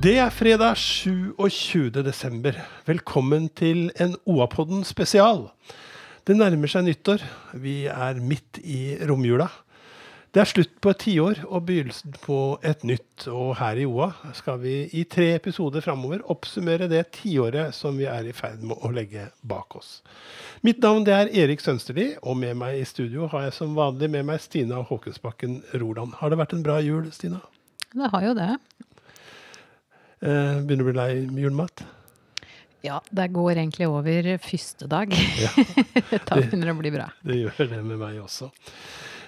Det er fredag 27. desember. Velkommen til en OA-podden spesial. Det nærmer seg nyttår. Vi er midt i romjula. Det er slutt på et tiår og begynnelsen på et nytt. Og her i OA skal vi i tre episoder framover oppsummere det tiåret som vi er i ferd med å legge bak oss. Mitt navn er Erik Sønsterli, og med meg i studio har jeg som vanlig med meg Stina Håkensbakken Roland. Har det vært en bra jul, Stina? Det har jo det. Eh, begynner du å bli lei julemat? Ja, det går egentlig over første dag. Ja, da begynner det å bli bra. det gjør det med meg også.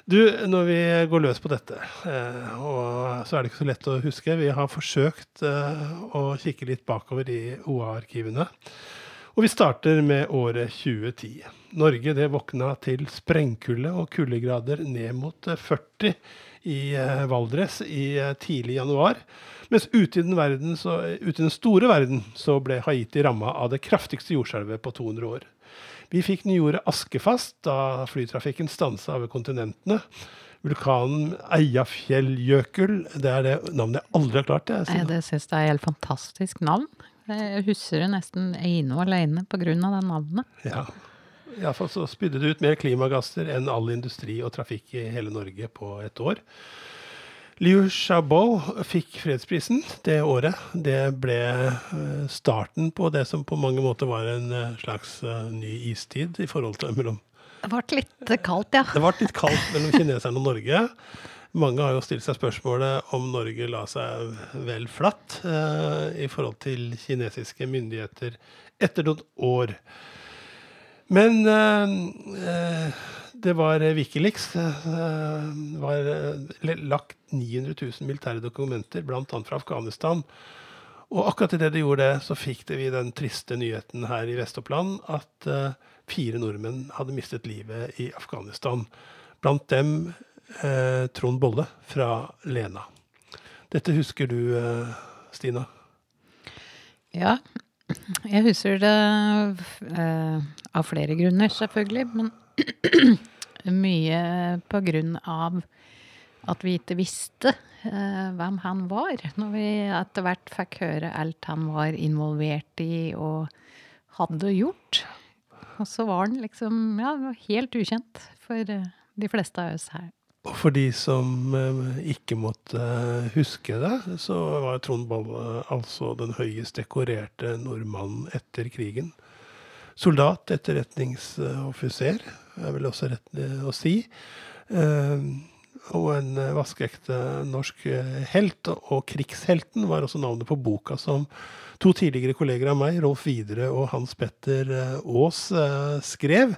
Du, når vi går løs på dette, eh, og så er det ikke så lett å huske Vi har forsøkt eh, å kikke litt bakover i OA-arkivene. Og vi starter med året 2010. Norge det våkna til sprengkulde og kuldegrader ned mot 40 i eh, Valdres i tidlig januar. Mens ute i, den verden, så, ute i den store verden så ble Haiti ramma av det kraftigste jordskjelvet på 200 år. Vi fikk nyordet askefast da flytrafikken stansa over kontinentene. Vulkanen Eyjafjelljøkul, det er det navnet jeg aldri har klart. Jeg, Nei, det syns jeg er et helt fantastisk navn. Jeg husker det nesten ene og alene pga. det navnet. Ja. Iallfall så spydde det ut mer klimagasser enn all industri og trafikk i hele Norge på et år. Liu Xiaobo fikk fredsprisen det året. Det ble eh, starten på det som på mange måter var en eh, slags eh, ny istid i forhold til mellom Det ble litt kaldt, ja. Det ble litt kaldt mellom kineserne og Norge. Mange har jo stilt seg spørsmålet om Norge la seg vel flatt eh, i forhold til kinesiske myndigheter etter noen år. Men eh, det var eh, Wikileaks. Det eh, var eh, lagt 900 000 militære dokumenter, bl.a. fra Afghanistan. Og akkurat idet de gjorde det, så fikk det vi den triste nyheten her i Vest-Oppland at fire nordmenn hadde mistet livet i Afghanistan. Blant dem uh, Trond Bolle fra Lena. Dette husker du, Stina? Ja, jeg husker det av flere grunner, selvfølgelig. Men mye på grunn av at vi ikke visste eh, hvem han var. Når vi etter hvert fikk høre alt han var involvert i og hadde gjort. Og så var han liksom ja, helt ukjent for eh, de fleste av oss her. Og for de som eh, ikke måtte eh, huske det, så var Trond Balle altså den høyest dekorerte nordmannen etter krigen. Soldat, etterretningsoffiser, er vel også rett å si. Eh, og en vaskeekte norsk helt. Og krigshelten var også navnet på boka som to tidligere kolleger av meg, Rolf Videre og Hans Petter Aas, skrev.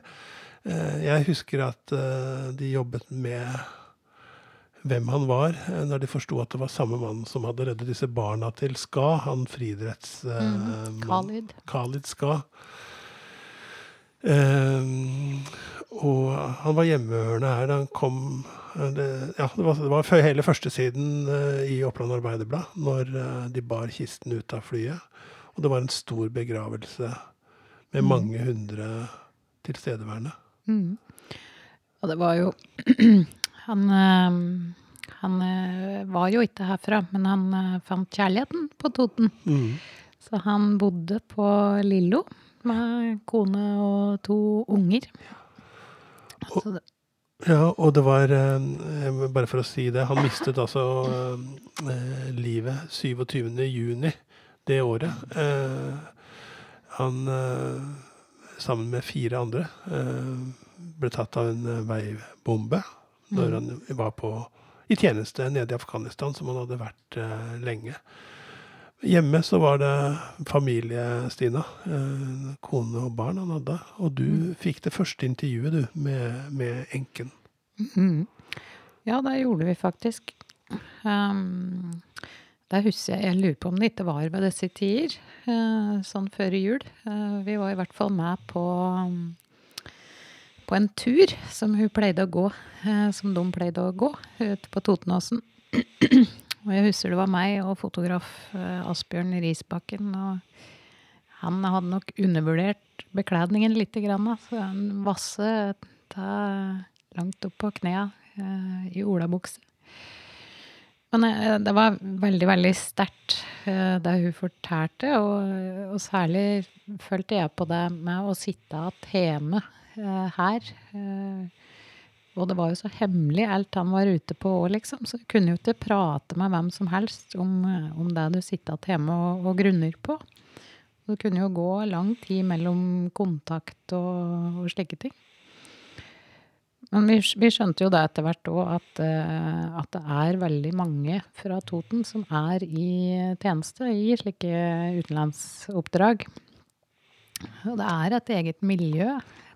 Jeg husker at de jobbet med hvem han var, når de forsto at det var samme mann som hadde reddet disse barna til Ska, han friidrettsmannen. Mm, Khalid. Khalid Ska. Um, og han var hjemmehørende her da han kom det, ja, det var, det var hele førstesiden uh, i Oppland Arbeiderblad når uh, de bar kisten ut av flyet. Og det var en stor begravelse med mm. mange hundre tilstedeværende. Mm. Og det var jo Han, uh, han var jo ikke herfra, men han fant kjærligheten på Toten. Mm. Så han bodde på Lillo med kone og to unger. Og, ja, og det var eh, Bare for å si det, han mistet altså eh, livet 27. juni det året. Eh, han, eh, sammen med fire andre, eh, ble tatt av en eh, veibombe når mm. han var på, i tjeneste nede i Afghanistan, som han hadde vært lenge. Hjemme så var det familie, Stina. Eh, kone og barn han hadde. Og du mm. fikk det første intervjuet, du, med, med enken. Mm. Ja, det gjorde vi faktisk. Um, det husker jeg Jeg lurer på om det ikke var ved disse tider, uh, sånn før jul. Uh, vi var i hvert fall med på på en tur som hun pleide å gå, uh, som de pleide å gå, ute på Totenåsen. Og jeg husker det var meg og fotograf eh, Asbjørn Risbakken. Og han hadde nok undervurdert bekledningen litt. Så han vasse langt opp på eh, i olabukse. Men eh, det var veldig, veldig sterkt eh, det hun fortalte, og, og særlig følte jeg på det med å sitte hjemme eh, her. Og det var jo så hemmelig alt han var ute på òg, liksom. Så du kunne jo ikke prate med hvem som helst om, om det du sitter hjemme og, og grunner på. Det kunne jo gå lang tid mellom kontakt og, og slike ting. Men vi, vi, skjønte jo det etter hvert òg, at, uh, at, det er veldig mange fra Toten som er i tjeneste i slike utenlandsoppdrag. Og det er et eget miljø,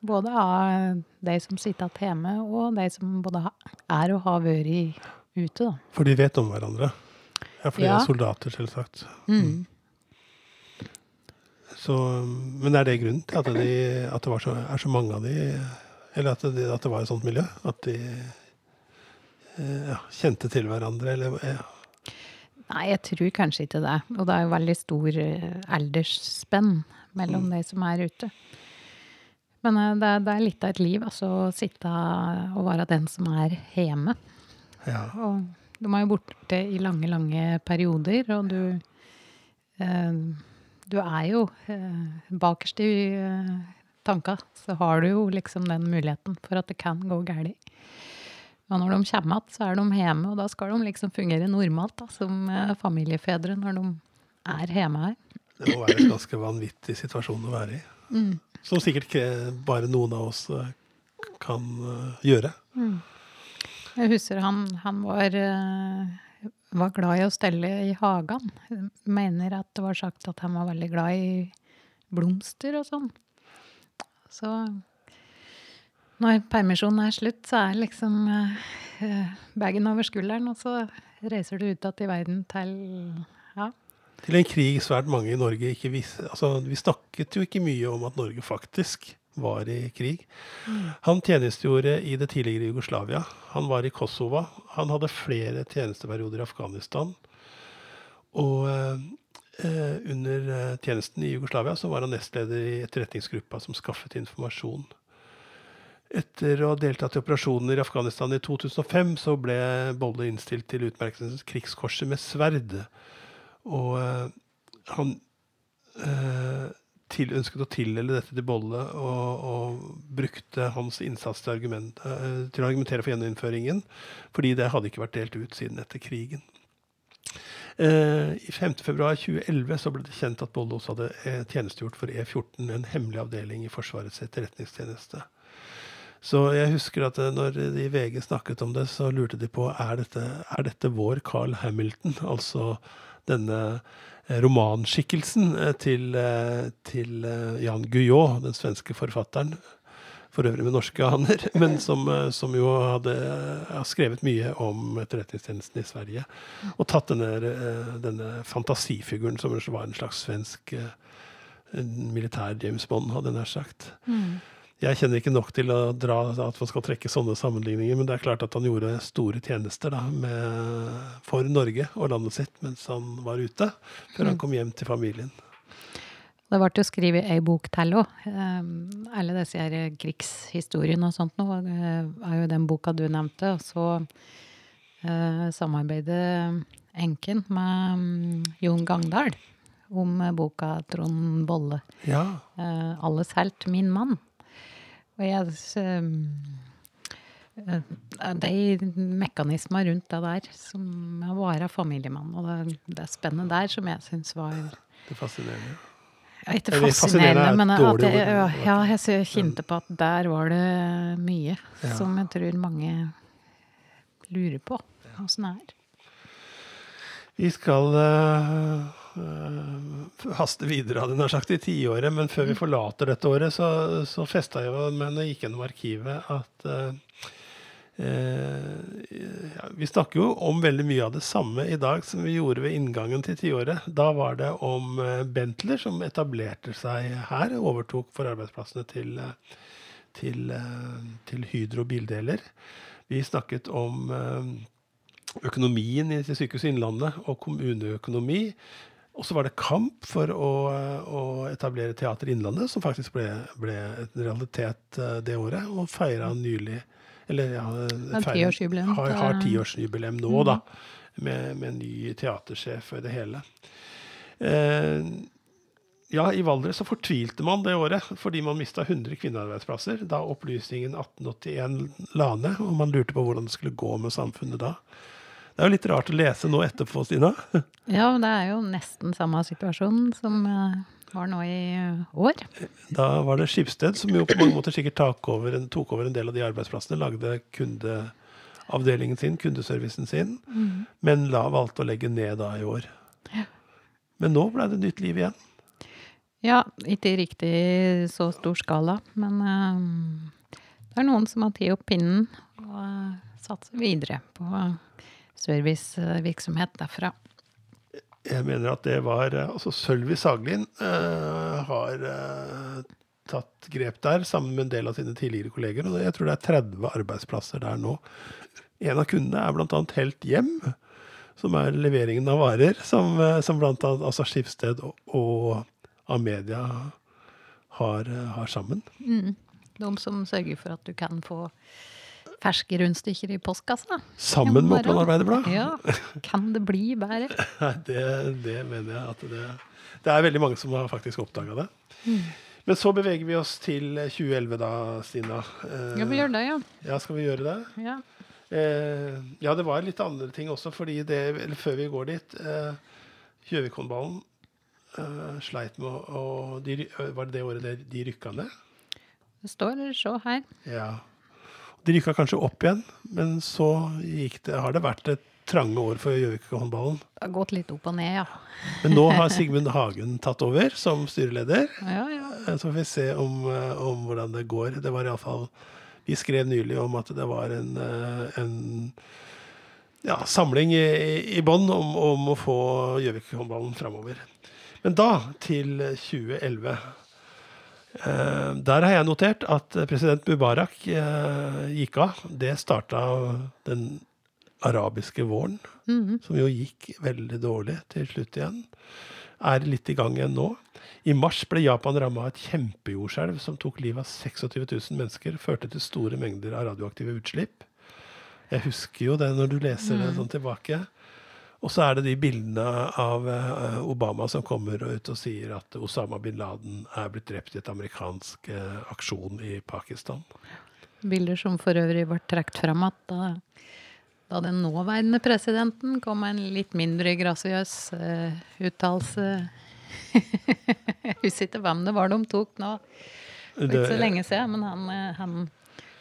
både av de som sitter hjemme, og de som både er og har vært ute. Da. For de vet om hverandre? Ja, for de ja. er soldater, selvsagt. Mm. mm. Så, men er det grunnen til at, de, at det så, er så mange av de eller at det, at det, var et sånt miljø? At de eh, ja, kjente til hverandre, eller ja. Nei, jeg tror kanskje ikke det. Og det er jo veldig stor eh, aldersspenn mellom mm. de som er ute. Men eh, det, det, er litt av et liv, altså å sitte og være den som er hjemme. Ja. Og de er jo borte i lange, lange perioder, og du eh, Du er jo eh, bakerst i eh, tanka, så har du jo liksom den muligheten for at det kan gå galt. Og når de kommer igjen, så er de hjemme, og da skal de liksom fungere normalt da, som eh, familiefedre når de er hjemme her. Det må være en ganske vanvittig situasjon å være i. Mm. Som sikkert ikke bare noen av oss eh, kan uh, gjøre. Mm. Jeg husker han, han var, var, glad i å stelle i hagen. Mener at det var sagt at han var veldig glad i blomster og sånn. Så når permisjonen er slutt, så er liksom uh, bagen over skulderen, og så reiser du ut igjen i verden til ja. Til en krig svært mange i Norge ikke visste altså, Vi snakket jo ikke mye om at Norge faktisk var i krig. Mm. Han tjenestegjorde i det tidligere Jugoslavia. Han var i Kosova. Han hadde flere tjenesteperioder i Afghanistan. Og Eh, under eh, tjenesten i Jugoslavia så var han nestleder i etterretningsgruppa som skaffet informasjon. Etter å ha deltatt i operasjoner i Afghanistan i 2005 så ble Bolle innstilt til utmerkelsen Krigskorset med sverd. Og eh, han eh, til, ønsket å tildele dette til Bolle og, og brukte hans innsats til, argument, eh, til, å argumentere for gjeninnføringen, fordi det hadde ikke vært delt ut siden etter krigen. Eh, I 5.2.2011 så ble det kjent at Bolle også hadde eh, tjenestegjort for E14, en hemmelig avdeling i Forsvarets etterretningstjeneste. Så jeg husker at eh, når de i VG snakket om det, så lurte de på er dette, er dette vår Carl Hamilton, altså denne romanskikkelsen til, til Jan Guillot, den svenske forfatteren, for øvrig med norske aner, men som, eh, som jo hadde skrevet mye om etterretningstjenesten i Sverige. Og tatt denne, eh, denne fantasifiguren som var en slags svensk eh, militær James Bond, hadde jeg nær sagt. Mm. Jeg kjenner ikke nok til å dra at man skal trekke sånne sammenligninger, men det er klart at han gjorde store tjenester da, med, for Norge og landet sitt mens han var ute, før han mm. kom hjem til familien. Det ble jo skrevet ei bok til òg. Um, alle disse her krigshistoriene og sånt nå eh, er jo den boka du nevnte. Og så uh, samarbeider enken med um, Jon Gangdal om boka Trond Bolle. Ja. 'Alles helt, min mann'. Og jeg de mekanismer rundt det der som å være familiemann, og det, det spennet der som jeg syns var Det fascinerende. Ikke fascinerende, men at jeg, ja, jeg kjente på at der var det mye ja. som jeg tror mange lurer på åssen det er. Vi skal uh, haste videre, hadde jeg sagt, i tiåret. Men før vi mm. forlater dette året, så, så festa jeg meg når jeg gikk gjennom arkivet, at uh, ja, vi snakker jo om veldig mye av det samme i dag som vi gjorde ved inngangen til tiåret. Da var det om eh, Bentler som etablerte seg her, overtok for arbeidsplassene til, eh, til, til Hydro Bildeler. Vi snakket om økonomien i Sykehuset Innlandet og kommuneøkonomi. Og så var det kamp for å, å, etablere Teater Innlandet, som faktisk ble, ble en realitet det året, og feira nylig eller ja, har, har tiårsjubileum nå, mm. da. Med, med ny teatersjef og det hele. Eh, ja, i Valdres så fortvilte man det året fordi man mista 100 kvinnearbeidsplasser da opplysningen 1881 la ned, og man lurte på hvordan det skulle gå med samfunnet da. Det er jo litt rart å lese nå etterpå, Stina. Ja, det er jo nesten samme situasjon som eh, var nå i eh, år. Da var det Skipsted som jo på mange måter sikkert tok over, en, tok over en del av de arbeidsplassene. Lagde kundeavdelingen sin, kundeservicen sin, men la valgte å legge ned da i år. Men nå ble det nytt liv igjen. Ja, ikke i riktig så stor skala, men uh, det er noen som har tatt opp pinnen og uh, satser videre på servicevirksomhet derfra. Jeg mener at det var eh, Altså, Sølvi Saglin uh, har uh, tatt grep der sammen med en del av sine tidligere kolleger. Og jeg tror det er 30 arbeidsplasser der nå. En av kundene er bl.a. Helt Hjem, som er leveringen av varer, som, som bl.a. Altså Skipsted og, og Amedia har, har sammen. Mm. De som sørger for at du kan få ferske rundstykker i postkassa. Sammen med Oppland Arbeiderblad? Ja. Kan det bli bedre? Det, det mener jeg at det Det er veldig mange som har faktisk oppdaga det. Men så beveger vi oss til 2011 da, Stina. Eh, Ja, vi gjør det, ja. Ja, skal vi gjøre det? ja. Eh, ja, det var litt andre ting også, fordi det, eller før vi går dit eh, Gjøvikhåndballen eh, sleit med å de, Var det det året de, de rykka ned? Det står se her. Ja. De rykka kanskje opp igjen, men så det, har det vært et trange år for Gjøvik-håndballen. Det har gått litt opp og ned, ja. Men nå har Sigmund Hagen tatt over som styreleder. Ja, ja. Eh, Så får vi se om, eh, om hvordan det går. Det var iallfall Vi skrev nylig om at det var en, eh, en ja, samling i, i- i bånn om, om å få Gjøvik-håndballen framover. Men da til 2011. Eh, der har jeg notert at president Mubarak eh, gikk av. Det starta den arabiske våren, Mhm. som jo gikk veldig dårlig til slutt igjen. Er litt i gang igjen nå. I mars ble Japan ramma av et kjempejordskjelv som tok livet av 26 000 mennesker. Førte til store mengder av radioaktive utslipp. Jeg husker jo det når du leser det sånn tilbake. Og så er det de bildene av eh, Obama som kommer ut og sier at Osama bin Laden er blitt drept i et amerikansk eh, aksjon i Pakistan. Bilder som for øvrig ble trukket fram at da, da den nåværende presidenten kom med en litt mindre grasiøs uh, uttalelse Jeg husker ikke hvem det var de tok nå, for ikke så lenge siden, men han, han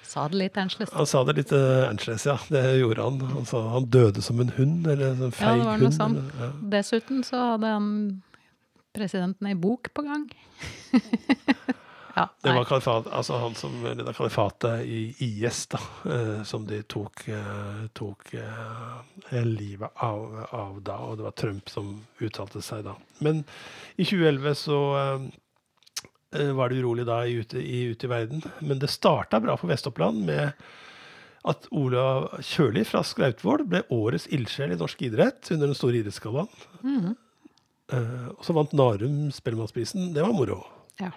sa det litt annerledes. Han sa det litt uh, annerledes, ja. Det gjorde han. Han sa han døde som en hund, eller en sånn Ja, det hund. eller- ja. Dessuten så hadde han presidenten ei bok på gang. ja, Det var kalifat, altså han som leda kalifatet i IS, da, eh, som de tok, eh, tok eh, livet av, av da. Og det var Trump som uttalte seg da. Men i 2011 så eh, eh, var det urolig da i ute, i, ute i verden. Men det starta bra for Vest-Oppland med at Ola Kjøli fra Skrautvål ble årets ildsjel i norsk idrett under den store idrettsgallaen. Mm -hmm. uh, og så vant Narum Spellemannsprisen. Det var moro. Ja.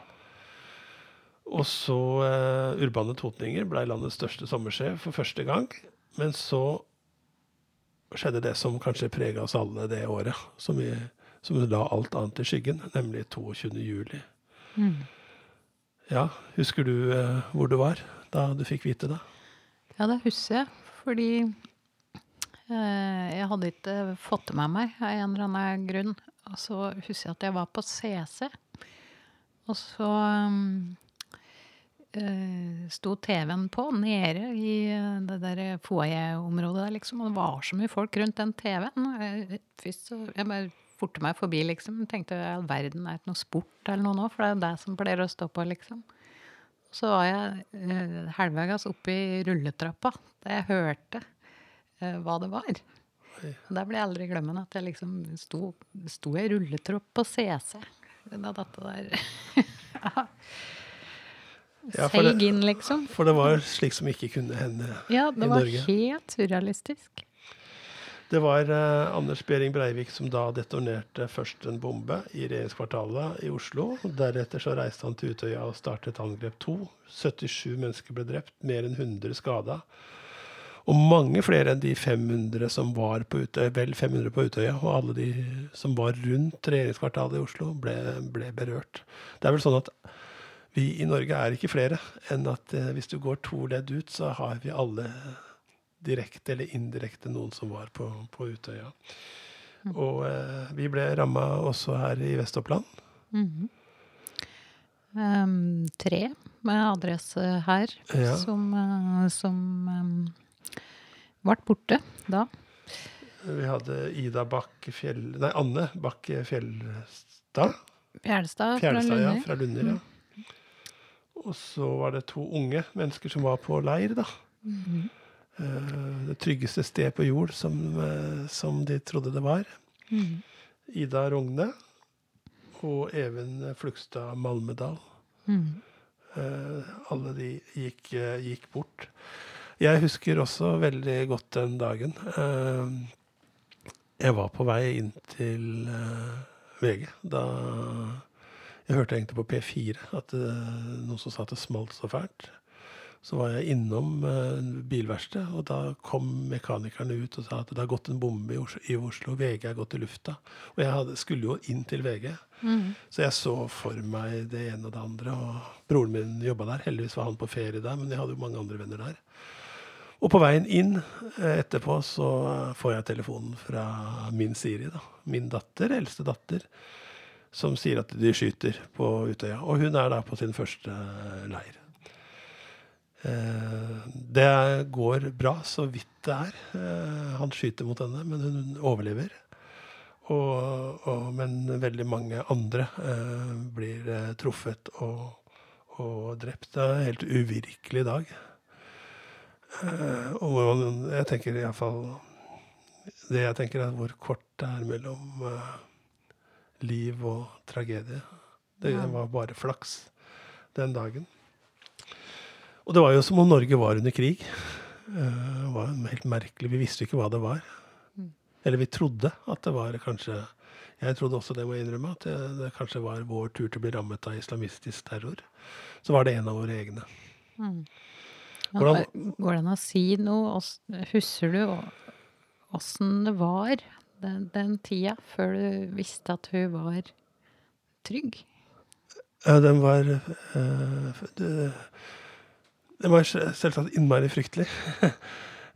Og så uh, Urbane Totninger ble landets største sommersjef for første gang. Men så skjedde det som kanskje prega oss alle det året, som, vi, som la alt annet i skyggen, nemlig 22. juli. Mhm. Ja, husker du eh, hvor du var da du fikk vite det? Ja, det husker jeg. Fordi eh, jeg hadde ikke fått det med meg av en eller annen grunn. Og så husker jeg at jeg var på CC. Og så um, eh, sto TV-en på nede i eh, det der foajé-området der, liksom. Og det var så mye folk rundt den TV-en. Eh, Først så Jeg bare forte meg forbi, liksom. Tenkte at all verden, er det noe sport eller noe nå? For det er jo det som pleier å stå på, liksom. Så var jeg eh, halvveis oppe i rulletrappa da jeg hørte eh, hva det var. Og Der ble jeg aldri glemmende at jeg liksom sto, sto i rulletrapp på CC. Da dette der ja. Ja, Seig inn, liksom. For det var slik som ikke kunne hende Ja, i det var helt surrealistisk. Det var eh, Anders Behring Breivik som da detonerte først en bombe i regjeringskvartalet i Oslo. Deretter så reiste han til Utøya og startet angrep to. 77 mennesker ble drept, mer enn 100 skada. Og mange flere enn de 500 som var på Utøya, vel 500 på Utøya, og alle de som var rundt regjeringskvartalet i Oslo, ble, ble berørt. Det er vel sånn at vi i Norge er ikke flere enn at eh, hvis du går to ledd ut, så har vi alle direkte eller indirekte noen som var på, på Utøya. Mm. Og eh, vi ble ramma også her i Vest-Oppland. Mm -hmm. um, tre med adresse her Ja. som, uh, som um, ble borte da. Vi hadde Ida Bakk Fjell... Nei, Anne Bakke Fjellstad. Fjelstad fra Fjellstad, ja. Fra Lunder, ja. Og så var det to unge mennesker som var på leir, da. Mhm. Eh, Det tryggeste sted på jord, som, eh, som de trodde det var. Mm. Ida Rogne og Even Flugstad Malmedal. Mm. Eh, alle de gikk, gikk bort. Jeg husker også veldig godt den dagen. Jeg var på vei inn til VG da jeg hørte egentlig på P4 at noen som sa at det smalt så fælt. Så var jeg innom eh, bilverkstedet, og da kom mekanikerne ut og sa at det har gått en bombe i Oslo, i Oslo VG er gått i lufta. Og jeg hadde, skulle jo inn til VG. mm. Så jeg så for meg det ene og det andre. Og broren min jobba der. Heldigvis var han på ferie der, men jeg hadde jo mange andre venner der. Og på veien inn eh, etterpå så får jeg telefonen fra min Siri, da. Min datter, eldste datter, som sier at de skyter på Utøya. Og hun er da på sin første leir. Eh, Det går bra, så vidt det er. Eh, Han skyter mot henne, men hun overlever. Og, og, men veldig mange andre eh, blir eh, truffet og, og drept. Det er en helt uvirkelig dag. Eh, og jeg tenker iallfall Det jeg tenker, er hvor kort det er mellom eh, liv og tragedie. Det var bare flaks den dagen. Og det var jo som om Norge var under krig. Eh, Det var helt merkelig. Vi visste ikke hva det var. Mm. Eller vi trodde at det var kanskje Jeg trodde også det, må jeg innrømme, at det, det kanskje var vår tur til å bli rammet av islamistisk terror. Så var det en av våre egne. Mm. Hvordan- Går det an å si noe? Husker du åssen det var den, den tida, før du visste at hun var trygg? Ja, den var øh, det, Den var selvsagt innmari fryktelig.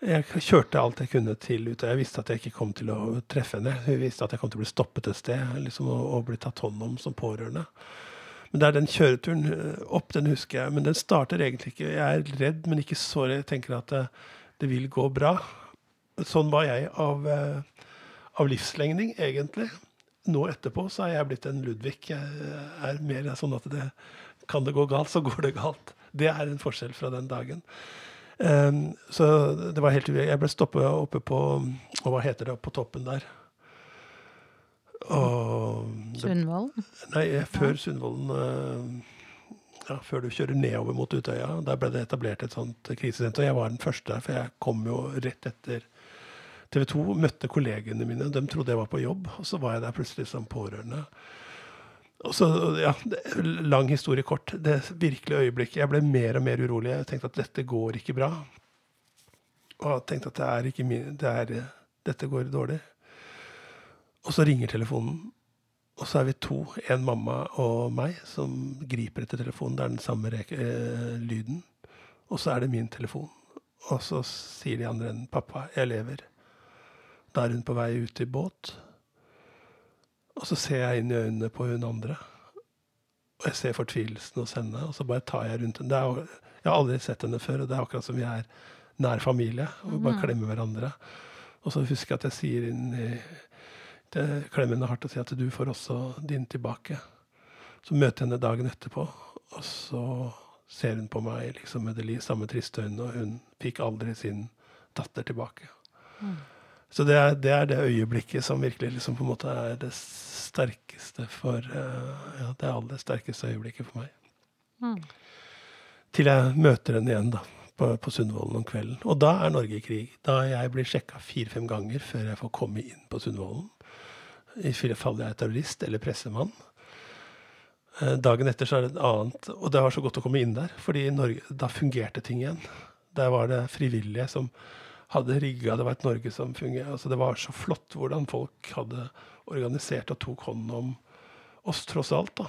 Jeg kjørte alt jeg kunne til ut, og jeg visste at jeg ikke kom til å treffe henne. Hun visste at jeg kom til å bli stoppet et sted liksom, og, og bli tatt hånd om som pårørende. Men det er den kjøreturen eh, opp, den husker jeg. Men den starter egentlig ikke Jeg er redd, men ikke så redd. Jeg tenker at det, det vil gå bra. Sånn var jeg av, eh, av livslengning, egentlig. Nå etterpå så er jeg blitt en Ludvig. Jeg er mer sånn at det kan det gå galt, så går det galt. Det er en forskjell fra den dagen. Um, så det var helt. Jeg ble stoppet oppe på og hva heter det, på toppen der. Sundvolden? Nei, eh, før Sundvolden Uh, ja, Før du kjører nedover mot Utøya. Der ble det etablert et sånt krisesenter. Og jeg var den første der, for jeg kom jo rett etter TV 2. Møtte kollegene mine. De trodde jeg var på jobb, og så var jeg der plutselig som pårørende. Og så, ja, Lang historie kort. Det virkelige øyeblikket Jeg ble mer og mer urolig. Jeg tenkte at dette går ikke bra. Og jeg tenkte at det er ikke min, det er, dette går dårlig. Og så ringer telefonen. Og så er vi to, en mamma og meg, som griper etter telefonen. Det er den samme reke, eh, lyden. Og så er det min telefon. Og så sier de andre enn 'pappa, jeg lever'. Da er hun på vei ut i båt. Og så ser jeg inn i øynene på hun andre. Og jeg ser fortvilelsen hos henne, og så bare tar jeg rundt henne. Jo- jeg har aldri sett henne før, og det er akkurat som vi er nær familie. Og vi bare Mhm. klemmer hverandre. Og så husker jeg at jeg sier inn i klemmer henne hardt og sier at du får også din tilbake. Så møter jeg henne dagen etterpå, og så ser hun på meg liksom med de samme triste øynene, og hun fikk aldri sin datter tilbake. Mm. Så det er, det er det øyeblikket som virkelig liksom på en måte er det sterkeste for eh, Ja, det aller sterkeste øyeblikket for meg. Mm. Til jeg møter henne igjen da, på, på Sundvolden om kvelden. Og da er Norge i krig. Da jeg blir sjekka fire-fem ganger før jeg får komme inn på Sundvolden. I fall jeg er terrorist eller pressemann. Eh, Dagen etter så er det et annet, og det var så godt å komme inn der, fordi Norge, da fungerte ting igjen. Der var det frivillige som hadde rigga. Det var et Norge som fungerte. Altså, det var så flott hvordan folk hadde organisert og tok hånd om oss, tross alt. da.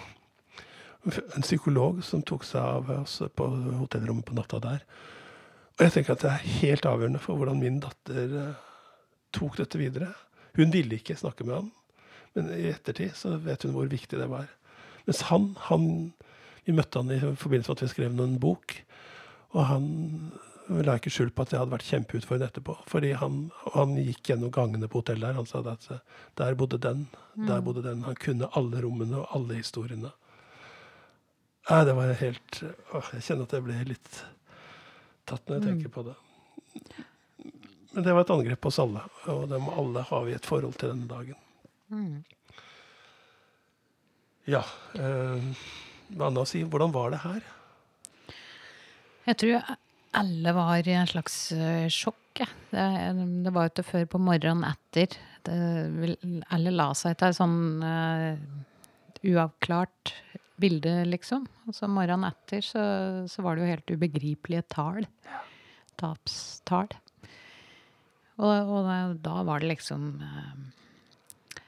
En psykolog som tok seg av oss på hotellrommet på natta der. Og jeg tenker at det er helt avgjørende for hvordan min datter eh, tok dette videre. Hun ville ikke snakke med han, men i ettertid så vet hun hvor viktig det var. Mens han, han Vi møtte han i forbindelse med at vi skrev noen bok. Og han la ikke skjul på at det hadde vært kjempeutfordrende etterpå. fordi han, han gikk gjennom gangene på hotellet der. Han sa at der bodde den, der bodde den. Han kunne alle rommene og alle historiene. Nei, det var helt åh, Jeg kjenner at jeg ble litt tatt når jeg tenker på det. Men det var et angrep på oss alle, og dem alle har vi et forhold til denne dagen. Ja. Eh, hva annet å si? Hvordan var det her? Jeg tror alle var i en slags eh, sjokk. Ja. Det, det var jo til før på morgenen etter. Det, alle la seg til et sånn uh, uavklart bilde, liksom. Og så morgenen etter så, så var det jo helt ubegripelige tall. Tapstall. Og, og da, var det liksom uh,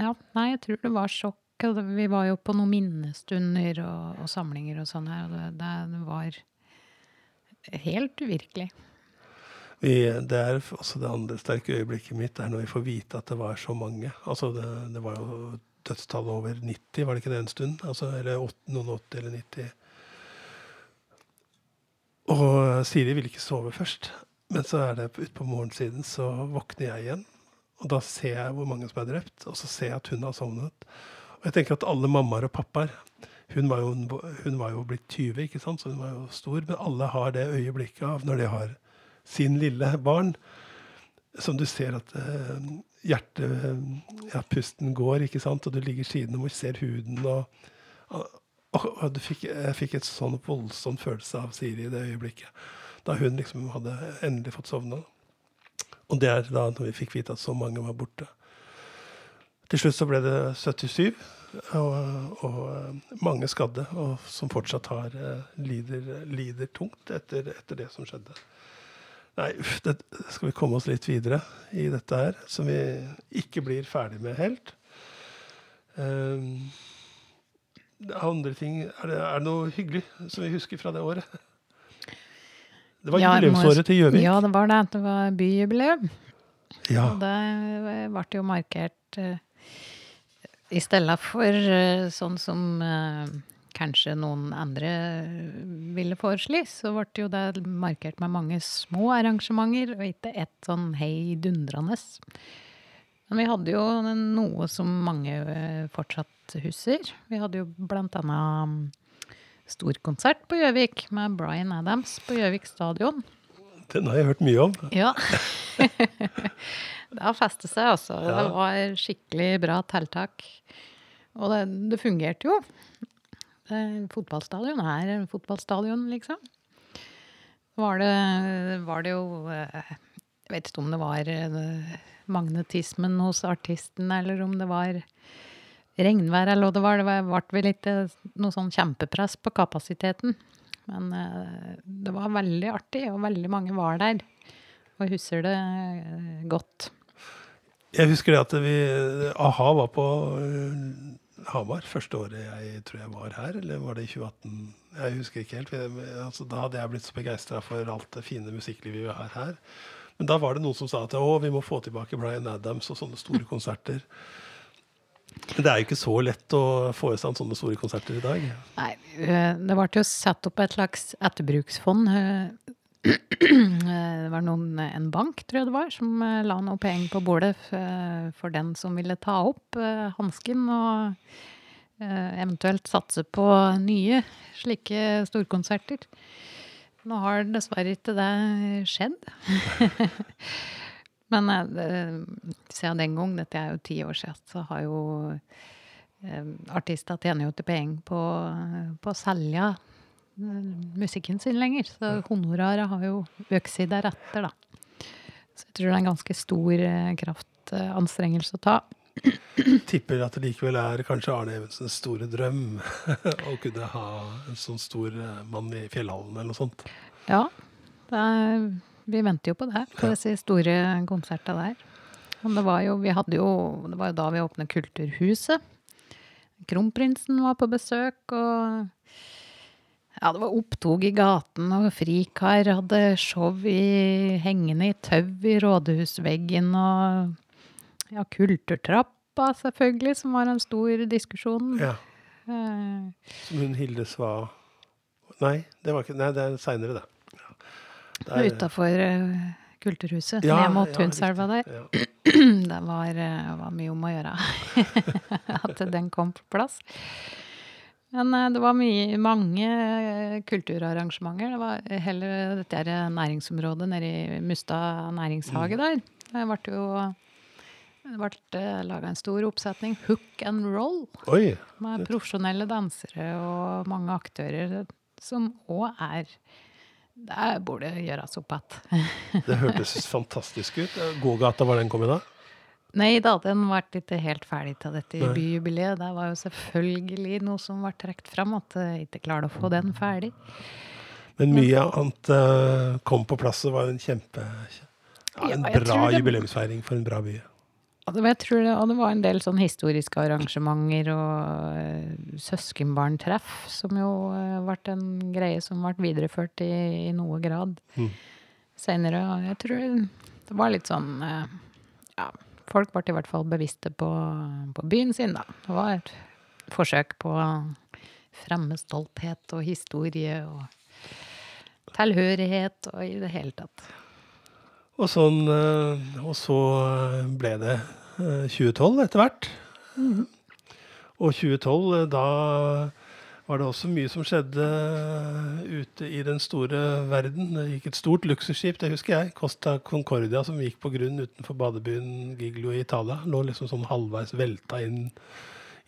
Ja, nei, jeg tror det var sjokk. Vi var jo på noen minnestunder og, og samlinger og sånn her, og det, det var helt uvirkelig. Vi, det er også det andre sterke øyeblikket mitt, er når vi får vite at det var så mange. Altså det, det var jo dødstallet over 90, var det ikke det en stund? Altså, eller 8, noen 80 eller 90. Og Siri ville ikke sove først. Men så er det utpå morgensiden, så våkner jeg igjen. Og da ser jeg hvor mange som er drept, og så ser jeg at hun har sovnet. Og jeg tenker at alle mammaer og pappaer hun var, jo, hun var jo blitt 20, ikke sant? så hun var jo stor. Men alle har det øyeblikket av når de har sin lille barn, som du ser at eh, hjertet Ja, pusten går, ikke sant, og du ligger siden og ser huden og, og, og fikk, Jeg fikk et sånn voldsom følelse av Siri i det øyeblikket. Da hun liksom hadde endelig fått sovne. Og det er da når vi fikk vite at så mange var borte. Til slutt så ble det 77, og, og eh, mange skadde, og som fortsatt har, eh, lider, lider tungt etter, etter det som skjedde. Nei, uff, det skal vi komme oss litt videre i dette her, som vi ikke blir ferdig med helt. Um, andre ting er det, er det noe hyggelig som vi husker fra det året? Det var Ja, jubileumsåret til Gjøvik. Ja, det var det. Det var byjubileum. Ja. Og det ble jo markert eh, I stedet for eh, sånn som eh, kanskje noen andre ville foreslå, så ble jo det markert med mange små arrangementer, og ikke ett sånn heidundrende. Men vi hadde jo noe som mange eh, fortsatt husker. Vi hadde jo blant annet mm, storkonsert på Gjøvik med Bryan Adams på Gjøvik stadion. Den har jeg hørt mye om. Ja. det har festet seg, altså. Det var skikkelig bra tiltak. Og det, det fungerte jo. Det, fotballstadion er en fotballstadion, liksom. Var det, var det jo eh, Jeg vet ikke om det var eh, magnetismen hos artisten, eller om det var regnvær, eller hva det var. Det ble vel ikke noe sånn kjempepress på kapasiteten. Men eh, det var veldig artig, og veldig mange var der. Og jeg husker det eh, godt. Jeg husker det at vi a-ha var på øh, Hamar første året jeg tror jeg var her, eller var det i 2018? Jeg husker ikke helt. Altså, da hadde jeg blitt så begeistra for alt det fine musikklivet vi har her. Men da var det noen som sa at å, vi må få tilbake Bryan Adams og sånne store konserter. Men det er jo ikke så lett å få i stand sånne store konserter i dag. Nei, eh, det ble jo satt opp et slags etterbruksfond. Eh, Det var noen, en bank, tror jeg det var, som eh, la noe penger på bordet eh, for den som ville ta opp hansken og eventuelt satse på nye slike storkonserter. Nå har dessverre ikke det skjedd. Men siden den gang, dette er jo ti år siden, så har jo artister tjener jo ikke penger på, på å selge musikken sin lenger. Så honoraret har jo økt seg deretter, da. Så jeg tror det er en ganske stor eh, kraftanstrengelse å ta. Tipper at det likevel er kanskje Arne Evensens store drøm å kunne ha en sånn stor eh, mann i fjellhallen eller noe sånt. Ja, er, vi venter jo på det, på disse store konsertene der. Men det var jo, vi hadde jo, det var jo da vi åpnet Kulturhuset. Kronprinsen var på besøk, og ja, det var opptog i gaten, og Frikar hadde show i, hengende i tau i rådhusveggen, og ja, Kulturtrappa selvfølgelig, som var en stor diskusjon. Ja. Eh, Som hun Hilde Sva Nei, det var ikke, nei, det er seinere, det. Ja. Det Utafor eh, Kulturhuset, Ja, ned mot ja, Tunnselva der. Ja. Det var, eh, var mye om å gjøre at den kom på plass. Men eh, det var mye, mange eh, kulturarrangementer. Det var heller dette her næringsområdet nede i Mustad næringshage Mm. der. Det ble jo det ble laga en stor oppsetning, Hook and Roll, Oi. med profesjonelle dansere og mange aktører som òg er Det burde gjøres opp igjen. Det hørtes fantastisk ut. Gågata, var den kommet da? Nei da, den var ikke helt ferdig til dette Nei. byjubileet. Det var jo selvfølgelig noe som ble trukket fram, at jeg ikke klarte å få den ferdig. Men mye annet uh, kom på plass og var en kjempe ja, En Ja, bra det- jubileumsfeiring for en bra by. Jeg tror det, og det var en del sånn historiske arrangementer og uh, søskenbarntreff, som jo uh, ble en greie som ble videreført i, i noe grad Mm. senere. Og jeg tror det var litt sånn uh, Ja, folk ble i hvert fall bevisste på, på byen sin, da. Det var et forsøk på å fremme stolthet og historie og tilhørighet og i det hele tatt. Og, sånn, eh, og så eh, ble det eh, 2012 etter hvert. Og 2012, eh, da var det også mye som skjedde eh, ute i den store verden. Det gikk et stort luksusskip, det husker jeg, Costa Concordia, som gikk på grunn utenfor badebyen Giglio i Italia. Lå liksom sånn halvveis velta inn,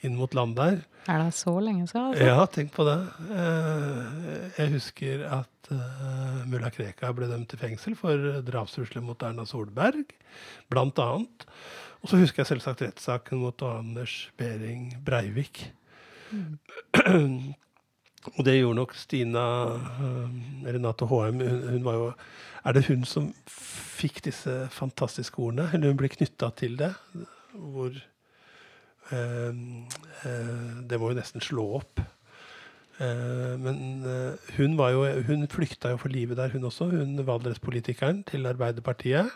inn mot land der. Er det så lenge siden? Altså? Ja, tenk på det. Eh, Jeg husker at eh, mulla Krekar ble dømt til fengsel for drapstrusler mot Erna Solberg, blant annet. Og så husker jeg selvsagt rettssaken mot Anders Behring Breivik. Og det gjorde nok Stina eh, Renate Håheim. Hun, hun var jo Er det hun som fikk disse fantastiske ordene? Eller hun ble knytta til det? Hvor eh, eh, Det må jo nesten slå opp. Eh, men eh, hun var jo Hun flykta jo for livet der, hun også. Hun Valdres-politikeren til Arbeiderpartiet.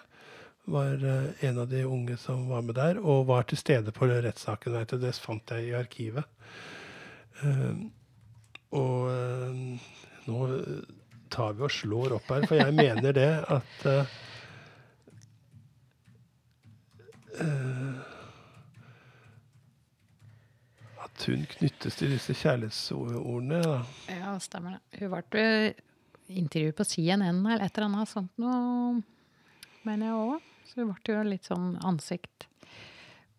Var eh, en av de unge som var med der, og var til stede på rettssaken. Det fant jeg i arkivet. Eh, og eh, nå tar vi og slår opp her, for jeg mener det at uh, At hun knyttes til disse kjærlighetsordene. Da. Ja, stemmer det. Hun ble intervjuet på CNN eller et eller annet sånt noe, mener jeg òg. Så hun ble jo litt sånn ansikt.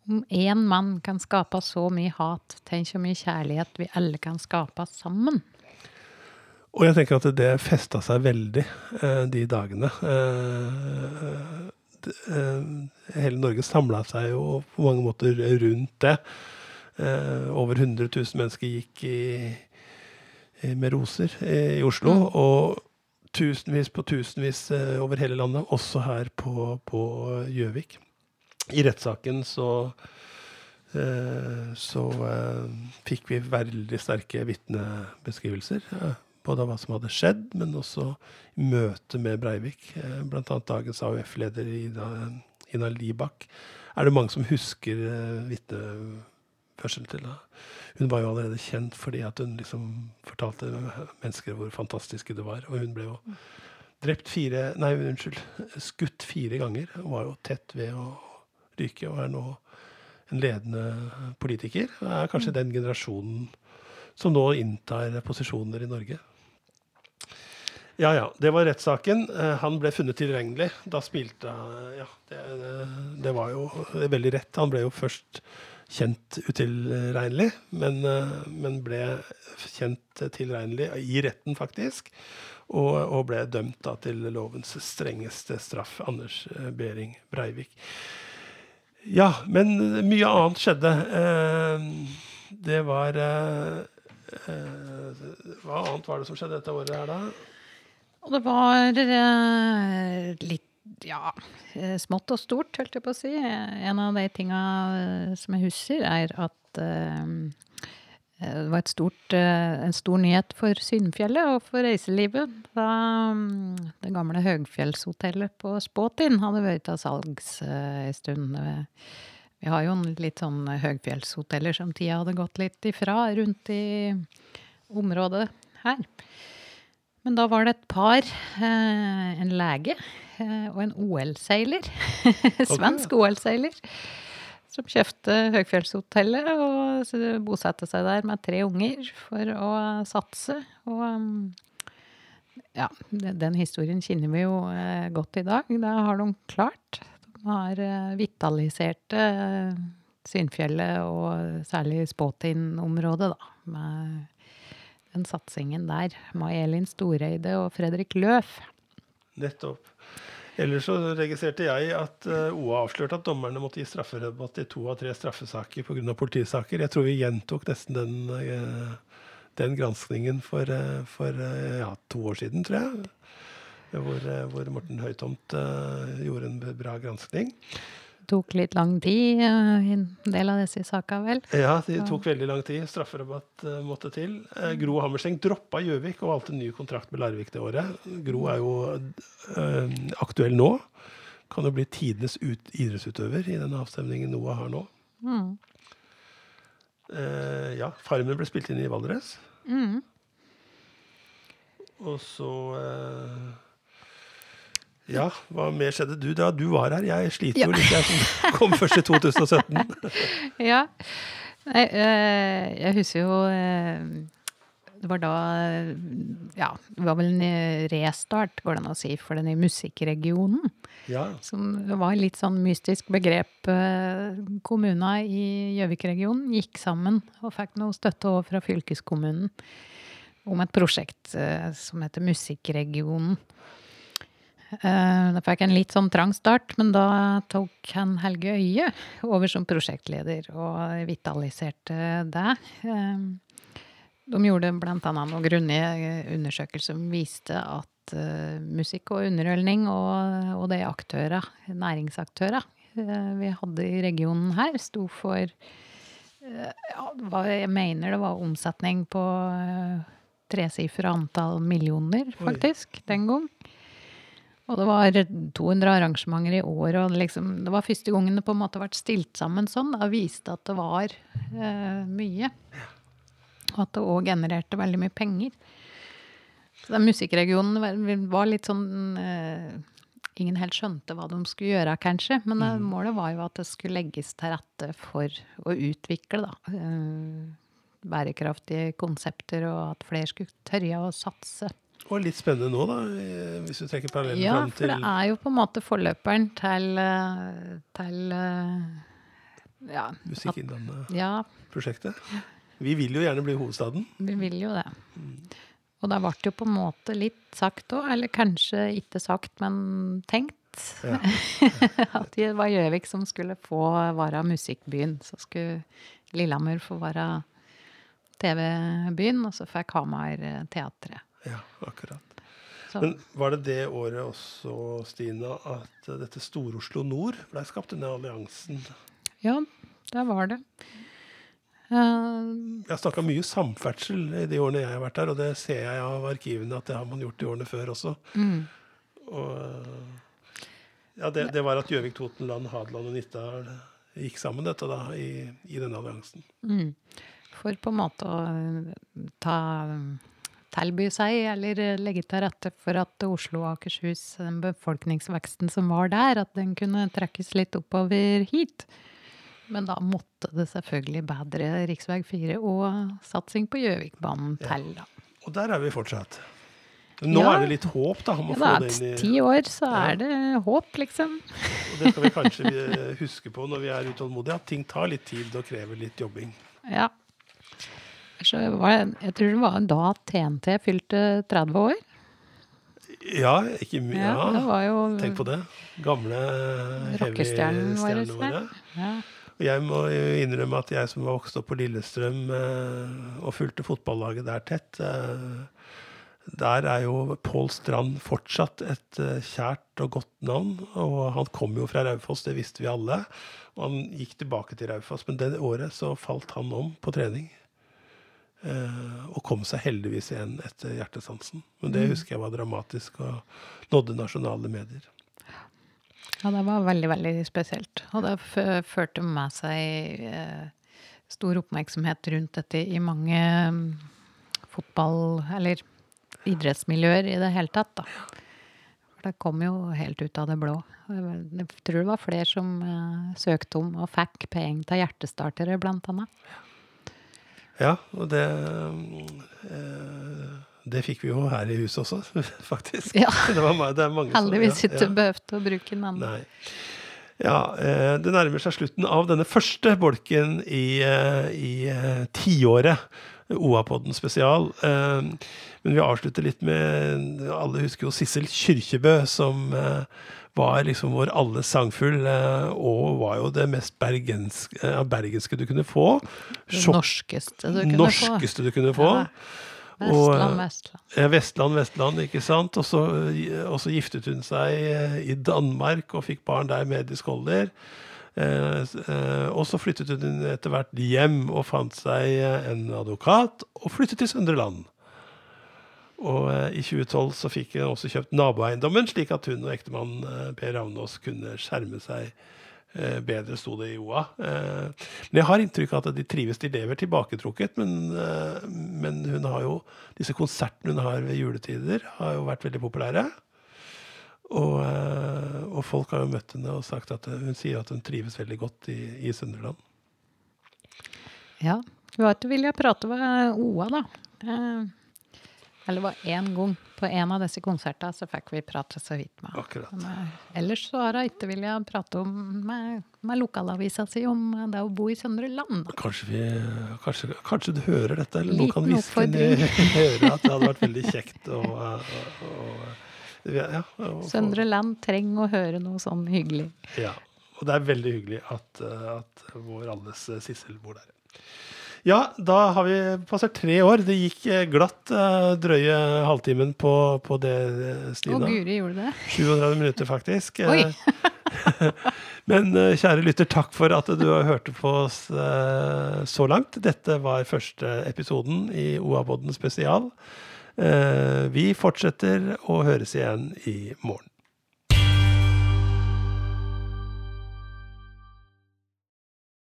Om én mann kan skape så mye hat, tenk så mye kjærlighet vi alle kan skape sammen. Og jeg tenker at det festa seg veldig eh, de dagene. Eh, eh, hele Norge samla seg jo på mange måter rundt det. Eh, over 100 000 mennesker gikk i, med roser i Oslo. Mm. Og tusenvis på tusenvis over hele landet, også her på på Gjøvik. I rettssaken så eh, så eh, fikk vi veldig sterke vitnebeskrivelser. eh, både av hva som hadde skjedd, men også i møte med Breivik. Annet dagens AUF-leder Ina, Ina Libak. Er det mange som husker eh, vitneførsel til? Hun var jo allerede kjent fordi at hun liksom fortalte mennesker hvor fantastiske det var. Og hun ble jo drept fire Nei, unnskyld. Skutt fire ganger. Hun var jo tett ved å ryke og er nå en ledende politiker. Og er kanskje den generasjonen som nå inntar posisjoner i Norge. Ja ja, det var rettssaken. Eh, Han ble funnet tilregnelig. Da smilte han Ja, det, det var jo veldig rett. Han ble jo først kjent utilregnelig, men, eh, men ble kjent tilregnelig i retten, faktisk. Og, og ble dømt da til lovens strengeste straff. Anders eh, Behring Breivik. Ja, men mye annet skjedde. Eh, Det var eh, eh, Hva annet var det som skjedde dette året her, da? Og det var litt ja, smått og stort, holdt jeg på å si. En av de tinga som jeg husker, er at det var stort, en stor nyhet for Synnfjellet og for reiselivet da mm, det gamle høgfjellshotellet på Spåtin hadde vært til salgs en stund. Vi har jo litt sånn høgfjellshoteller som tida hadde gått litt ifra rundt i området her. Men da var det et par, eh, en lege eh, og en OL-seiler, svensk OL-seiler, som kjøpte Høgfjellshotellet og bosatte seg der med tre unger for å satse. Og ja, den historien kjenner vi jo eh, godt i dag. Det har de klart. De har vitalisert Synfjellet og særlig Spåtin-området, da. med den satsingen der. Mai-Elin Storeide og Fredrik Løf. Nettopp. Ellers så registrerte jeg at uh, OA avslørte at dommerne måtte gi strafferabatt i to av tre straffesaker pga. politisaker. Jeg tror vi gjentok nesten den, uh, den granskningen for, uh, for ja, to år siden, tror jeg. Hvor, hvor Morten Høytomt gjorde en bra granskning tok litt lang tid, eh, en del av disse sakene, vel? Ja, det tok veldig lang tid. Strafferabatt uh, måtte til. Uh, Gro Hammerseng droppa Gjøvik og valgte ny kontrakt med Larvik det året. Gro er jo aktuell nå. Kan jo bli tidenes ut, idrettsutøver i den avstemningen Noah har nå. Mm. ja, Farmen ble spilt inn i Valdres. Mm. Og så ja, hva mer skjedde? Du da, du var her. Jeg sliter ja. jo litt, jeg som kom først i 2017. ja. Nei, øh, jeg husker jo øh, Det var da Ja, det var vel en restart, går det an å si, for den i musikkregionen. Ja. Som var litt sånn mystisk begrep. Kommuna i Gjøvik-regionen gikk sammen og fikk noe støtte over fra fylkeskommunen om et prosjekt som heter Musikkregionen. Uh, da fikk jeg en litt sånn trang start, men da tok han Helge Øie over som prosjektleder og vitaliserte det. Uh, de gjorde bl.a. noen grundige undersøkelser som viste at musikk og underholdning og, og de aktører, næringsaktører vi hadde i regionen her, sto for ja, jeg mener det var omsetning på tresifra antall millioner, faktisk, Oi. den gang. Og det var 200 arrangementer i året, og liksom, det var første gangen det på en måte vært stilt sammen sånn. Det viste at det var eh, mye. Og at det òg genererte veldig mye penger. Så den musikkregionen var litt sånn eh, Ingen helt skjønte hva de skulle gjøre, kanskje. Men mm. målet var jo at det skulle legges til rette for å utvikle da, eh, bærekraftige konsepter, og at flere skulle tørre å satse. Og litt spennende nå, da, hvis du trekker parallellen ja, fram til Ja, for det er jo på en måte forløperen til, eh, til eh, ja, Musikkinnlandet-prosjektet. Ja. Vi vil jo gjerne bli hovedstaden. Vi vil jo det. Mm. Og da ble det jo på en måte litt sagt òg, eller kanskje ikke sagt, men tenkt. Ja. At det var Gjøvik som skulle få være musikkbyen. Så skulle Lillehammer få være TV-byen, og så fikk Hamar teatret. Ja, akkurat. Så. Men var det det året også, Stina, at dette Stor-Oslo Nord ble skapt, denne alliansen? Ja, det var det. Uh, jeg har snakka mye samferdsel i de årene jeg har vært der, og det ser jeg av arkivene at det har man gjort i årene før også. Mm. Og, ja, det, det, var at Gjøvik, Totenland, Hadeland og Nittedal gikk sammen dette da, i, i denne alliansen. Mm. For på en måte å ta tilby seg, eller eh, legge til rette for at Oslo og Akershus, den befolkningsveksten som var der, at den kunne trekkes litt oppover hit. Men da måtte det selvfølgelig bedre rv. 4 og satsing på Gjøvikbanen til. Ja. Og der er vi fortsatt. Nå ja. er det litt håp, da. Om å ja, få det inn i Ti år, så er det håp, liksom. Og det skal vi kanskje huske på når vi er utålmodige, at ting tar litt tid og krever litt jobbing. Ja. Så jeg, jeg tror det var da TNT fylte 30 år. Ja, ikke mye. Ja, ja tenk på det. Gamle heavy-stjernene våre. Ja. Og jeg må innrømme at jeg som var vokst opp på Lillestrøm eh, og fulgte fotballaget der tett, eh, der er jo Pål Strand fortsatt et eh, kjært og godt navn. Og han kom jo fra Raufoss, det visste vi alle. Og han gikk tilbake til Raufoss, men det året så falt han om på trening. Eh, og kom seg heldigvis igjen etter hjertesansen. Men det Mm. husker jeg var dramatisk og nådde nasjonale medier. Ja, det var veldig, veldig spesielt. Og det førte med seg eh, stor oppmerksomhet rundt dette i mange mm, fotball- eller idrettsmiljøer i det hele tatt, da. For det kom jo helt ut av det blå. Jeg tror det var flere som eh, søkte om og fikk penger til hjertestartere, blant annet. Ja, og det eh, Det fikk vi jo her i huset også, faktisk. Ja. Det, var, det Heldigvis ja, ikke ja. behøvd å bruke annen. Nei. Ja, eh, det nærmer seg slutten av denne første bolken i, eh, i tiåret. OA-podden spesial. Men vi avslutter litt med Alle husker jo Sissel Kyrkjebø, som var liksom vår alles sangfugl, eh, og var jo det mest bergenske, eh, bergenske du kunne få. Det norskeste du kunne få. norskeste du kunne få. Ja. Og, Vestland, Vestland. Ja, Vestland, Vestland, ikke sant. Og så, og så giftet hun seg eh, i Danmark og fikk barn der med Eddie Skolder. Eh, eh, og så flyttet hun etter hvert hjem og fant seg eh, en advokat og flyttet til Søndre Land. Og eh, i 2012 så fikk hun også kjøpt naboeiendommen, slik at hun og ektemannen eh, Per Ravnås kunne skjerme seg eh, bedre, sto det i OA. Men jeg har inntrykk av at de trives. De lever tilbaketrukket, men, men hun har jo disse konsertene hun har ved juletider, har jo vært veldig populære. Og, og folk har jo møtt henne og sagt at hun sier at hun trives veldig godt i, i Sønderland. Ja. Hva vil villige prate med OA, da. Eh, eller det var én gang på en av disse konsertene så fikk vi prate så vidt med. Men, eh, ellers så har hun ikke villet prate om, med, med lokalavisa si om det å bo i Søndre Land. Kanskje, vi, kanskje, kanskje du hører dette, eller noen kan hviske inn i øret at det hadde vært veldig kjekt å, ja, Søndre Land trenger å høre noe sånn hyggelig. Ja, og det er veldig hyggelig at, eh, at vår alles eh, Sissel bor der. Ja, da har vi passert tre år. Det gikk eh, glatt eh, drøye halvtimen på, på det, Stina. Å, Guri gjorde det. 37 minutter, faktisk. Oi. Eh, Men eh, kjære lytter, takk for at du har hørt på oss eh, så langt. Dette var første episoden i OA-podden spesial. Eh, Vi fortsetter å høres igjen i morgen.